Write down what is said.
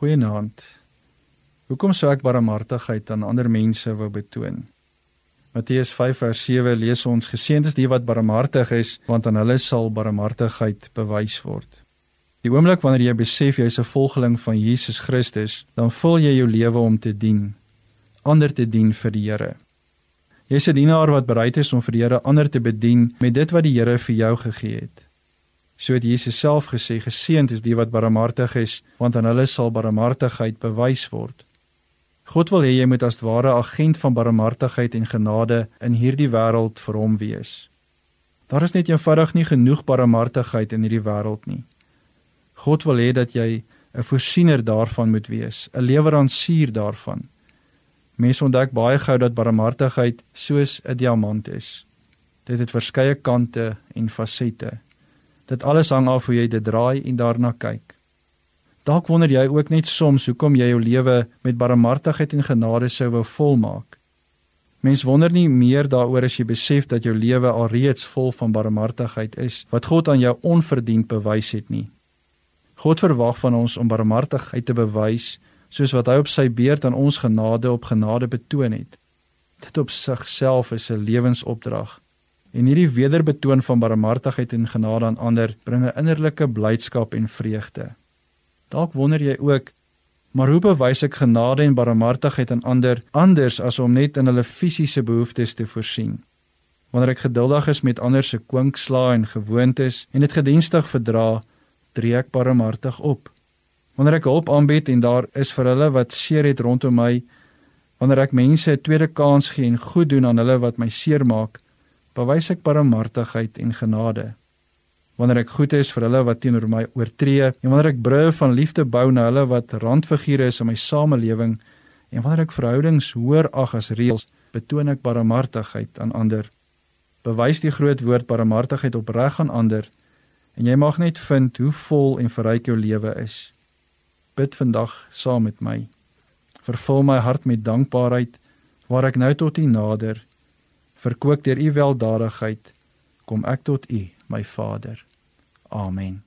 Goeienaand. Hoekom sou ek barmhartigheid aan ander mense wou betoon? Matteus 5 vers 7 lees ons: Geseënd is die wat barmhartig is, want aan hulle sal barmhartigheid bewys word. Die oomblik wanneer jy besef jy is 'n volgeling van Jesus Christus, dan vul jy jou lewe om te dien, ander te dien vir die Here. Jy's 'n dienaar wat bereid is om vir die Here ander te bedien met dit wat die Here vir jou gegee het. So het Jesus self gesê: Geseënd is die wat barmhartig is, want aan hulle sal barmhartigheid bewys word. God wil hê jy moet as ware agent van barmhartigheid en genade in hierdie wêreld vir hom wees. Daar is net eenvoudig nie genoeg barmhartigheid in hierdie wêreld nie. God wil hê dat jy 'n voorsiener daarvan moet wees, 'n leweransier daarvan. Mense ontdek baie gou dat barmhartigheid soos 'n diamant is. Dit het verskeie kante en fasette. Dit alles hang af hoe jy dit draai en daarna kyk. Dalk wonder jy ook net soms hoekom jy jou lewe met barmhartigheid en genade sou wou volmaak. Mens wonder nie meer daaroor as jy besef dat jou lewe alreeds vol van barmhartigheid is wat God aan jou onverdiend bewys het nie. God verwag van ons om barmhartigheid te bewys soos wat hy op sy beurt aan ons genade op genade betoon het. Dit op sigself is 'n lewensopdrag En hierdie wederbetoon van barmhartigheid en genade aan ander bring 'n innerlike blydskap en vreugde. Dalk wonder jy ook, maar hoe bewys ek genade en barmhartigheid aan ander anders as om net in hulle fisiese behoeftes te voorsien? Wanneer ek geduldig is met ander se kwinkslae en gewoontes en dit gedienstig verdra, tree ek barmhartig op. Wanneer ek hulp aanbied en daar is vir hulle wat seer het rondom my, wanneer ek mense 'n tweede kans gee en goed doen aan hulle wat my seermaak, bewys ek barmhartigheid en genade. Wanneer ek goed is vir hulle wat teenoor my oortree en wanneer ek brûe van liefde bou na hulle wat randfigure is in my samelewing en wanneer ek verhoudings hoër ag as reëls, betoon ek barmhartigheid aan ander. Bewys die groot woord barmhartigheid opreg aan ander en jy mag net vind hoe vol en verryk jou lewe is. Bid vandag saam met my. Vervul my hart met dankbaarheid waar ek nou tot U nader verkoop deur u weldadigheid kom ek tot u my Vader. Amen.